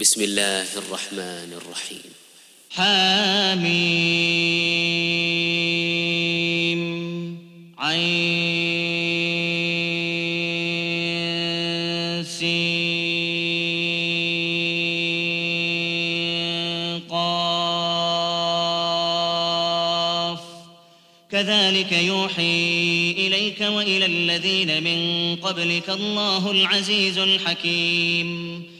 بسم الله الرحمن الرحيم. حميم عين قاف. كذلك يوحي إليك وإلى الذين من قبلك الله العزيز الحكيم.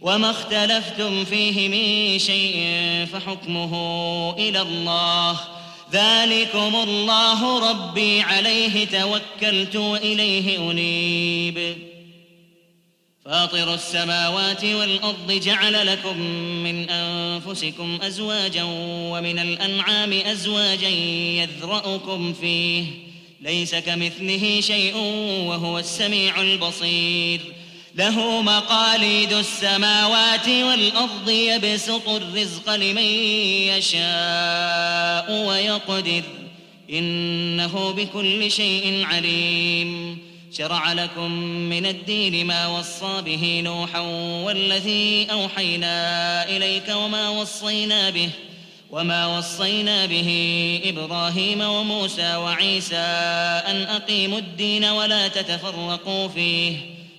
وما اختلفتم فيه من شيء فحكمه إلى الله. ذلكم الله ربي عليه توكلت وإليه أنيب. فاطر السماوات والأرض جعل لكم من أنفسكم أزواجا ومن الأنعام أزواجا يذرأكم فيه. ليس كمثله شيء وهو السميع البصير. له مقاليد السماوات والأرض يبسط الرزق لمن يشاء ويقدر. إنه بكل شيء عليم. شرع لكم من الدين ما وصى به نوحا والذي أوحينا إليك وما وصينا به وما وصينا به إبراهيم وموسى وعيسى أن أقيموا الدين ولا تتفرقوا فيه.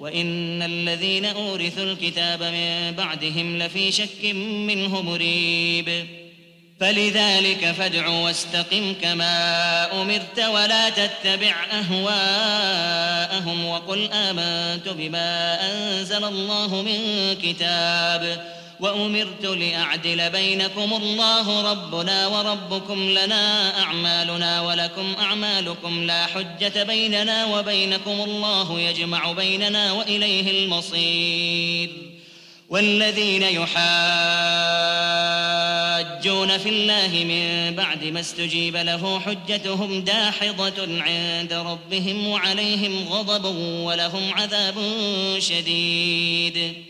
وإن الذين أورثوا الكتاب من بعدهم لفي شك منه مريب. فلذلك فادع واستقم كما أمرت ولا تتبع أهواءهم وقل آمنت بما أنزل الله من كتاب. وأمرت لأعدل بينكم الله ربنا وربكم لنا أعمالنا ولكم أعمالكم لا حجة بيننا وبينكم الله يجمع بيننا وإليه المصير. والذين يحاجون في الله من بعد ما استجيب له حجتهم داحضة عند ربهم وعليهم غضب ولهم عذاب شديد.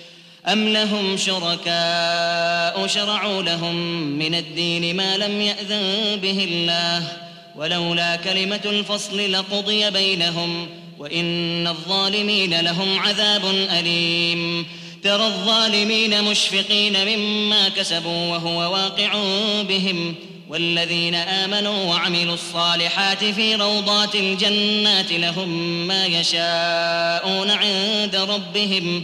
أم لهم شركاء شرعوا لهم من الدين ما لم يأذن به الله ولولا كلمة الفصل لقضي بينهم وإن الظالمين لهم عذاب أليم ترى الظالمين مشفقين مما كسبوا وهو واقع بهم والذين آمنوا وعملوا الصالحات في روضات الجنات لهم ما يشاءون عند ربهم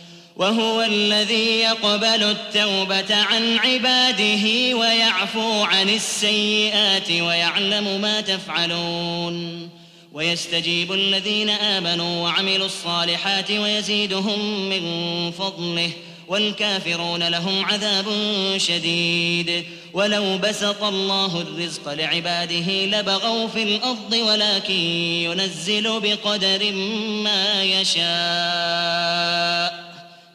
وهو الذي يقبل التوبة عن عباده ويعفو عن السيئات ويعلم ما تفعلون. ويستجيب الذين آمنوا وعملوا الصالحات ويزيدهم من فضله والكافرون لهم عذاب شديد. ولو بسط الله الرزق لعباده لبغوا في الأرض ولكن ينزل بقدر ما يشاء.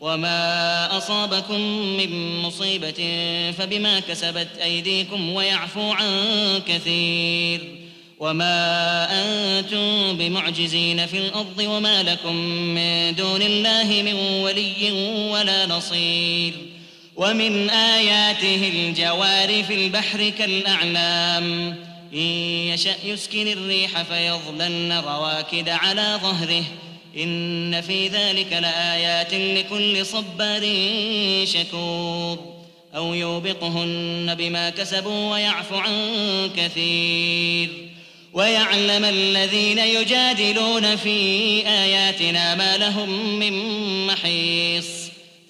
وما أصابكم من مصيبة فبما كسبت أيديكم ويعفو عن كثير وما أنتم بمعجزين في الأرض وما لكم من دون الله من ولي ولا نصير ومن آياته الجوار في البحر كالأعلام إن يشأ يسكن الريح فيظلن رواكد على ظهره إن في ذلك لآيات لكل صبار شكور أو يوبقهن بما كسبوا ويعفو عن كثير ويعلم الذين يجادلون في آياتنا ما لهم من محيص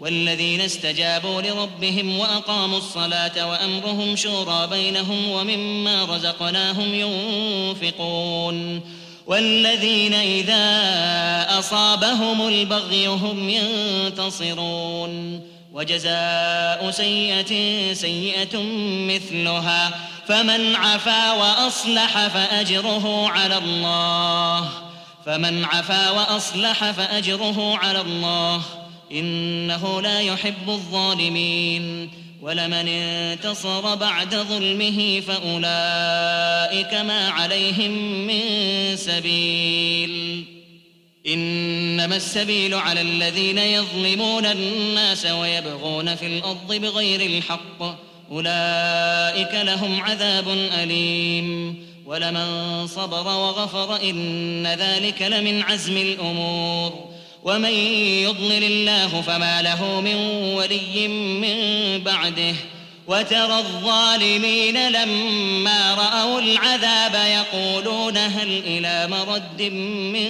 والذين استجابوا لربهم وأقاموا الصلاة وأمرهم شورى بينهم ومما رزقناهم ينفقون والذين إذا أصابهم البغي هم ينتصرون وجزاء سيئة سيئة مثلها فمن عفا وأصلح فأجره على الله فمن عفا وأصلح فأجره على الله إنه لا يحب الظالمين ولمن انتصر بعد ظلمه فأولئك ما عليهم من سبيل. إنما السبيل على الذين يظلمون الناس ويبغون في الأرض بغير الحق. أولئك لهم عذاب أليم. ولمن صبر وغفر إن ذلك لمن عزم الأمور. ومن يضلل الله فما له من ولي من بعده وترى الظالمين لما رأوا العذاب يقولون هل إلى مرد من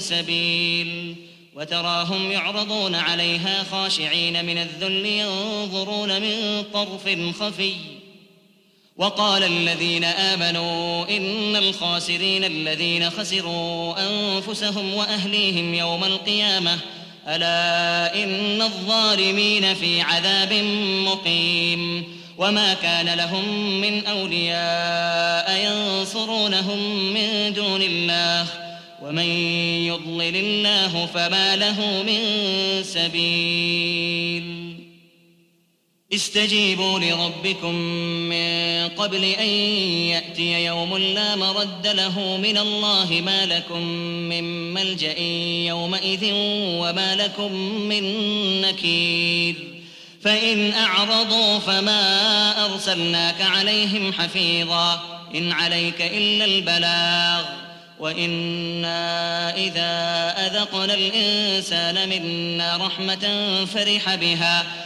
سبيل وتراهم يعرضون عليها خاشعين من الذل ينظرون من طرف خفي وقال الذين آمنوا إن الخاسرين الذين خسروا أنفسهم وأهليهم يوم القيامة ألا إن الظالمين في عذاب مقيم. وما كان لهم من أولياء ينصرونهم من دون الله ومن يضلل الله فما له من سبيل. استجيبوا لربكم من قبل أن يأتي يوم لا مرد له من الله ما لكم من ملجأ يومئذ وما لكم من نكير. فإن أعرضوا فما أرسلناك عليهم حفيظا. إن عليك إلا البلاغ. وإنا إذا أذقنا الإنسان منا رحمة فرح بها.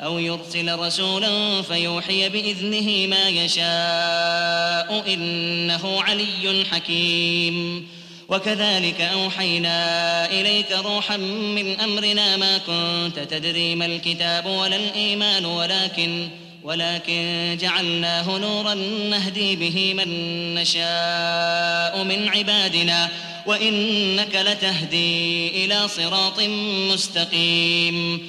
أو يرسل رسولا فيوحي بإذنه ما يشاء إنه علي حكيم. وكذلك أوحينا إليك روحا من أمرنا ما كنت تدري ما الكتاب ولا الإيمان ولكن ولكن جعلناه نورا نهدي به من نشاء من عبادنا وإنك لتهدي إلى صراط مستقيم.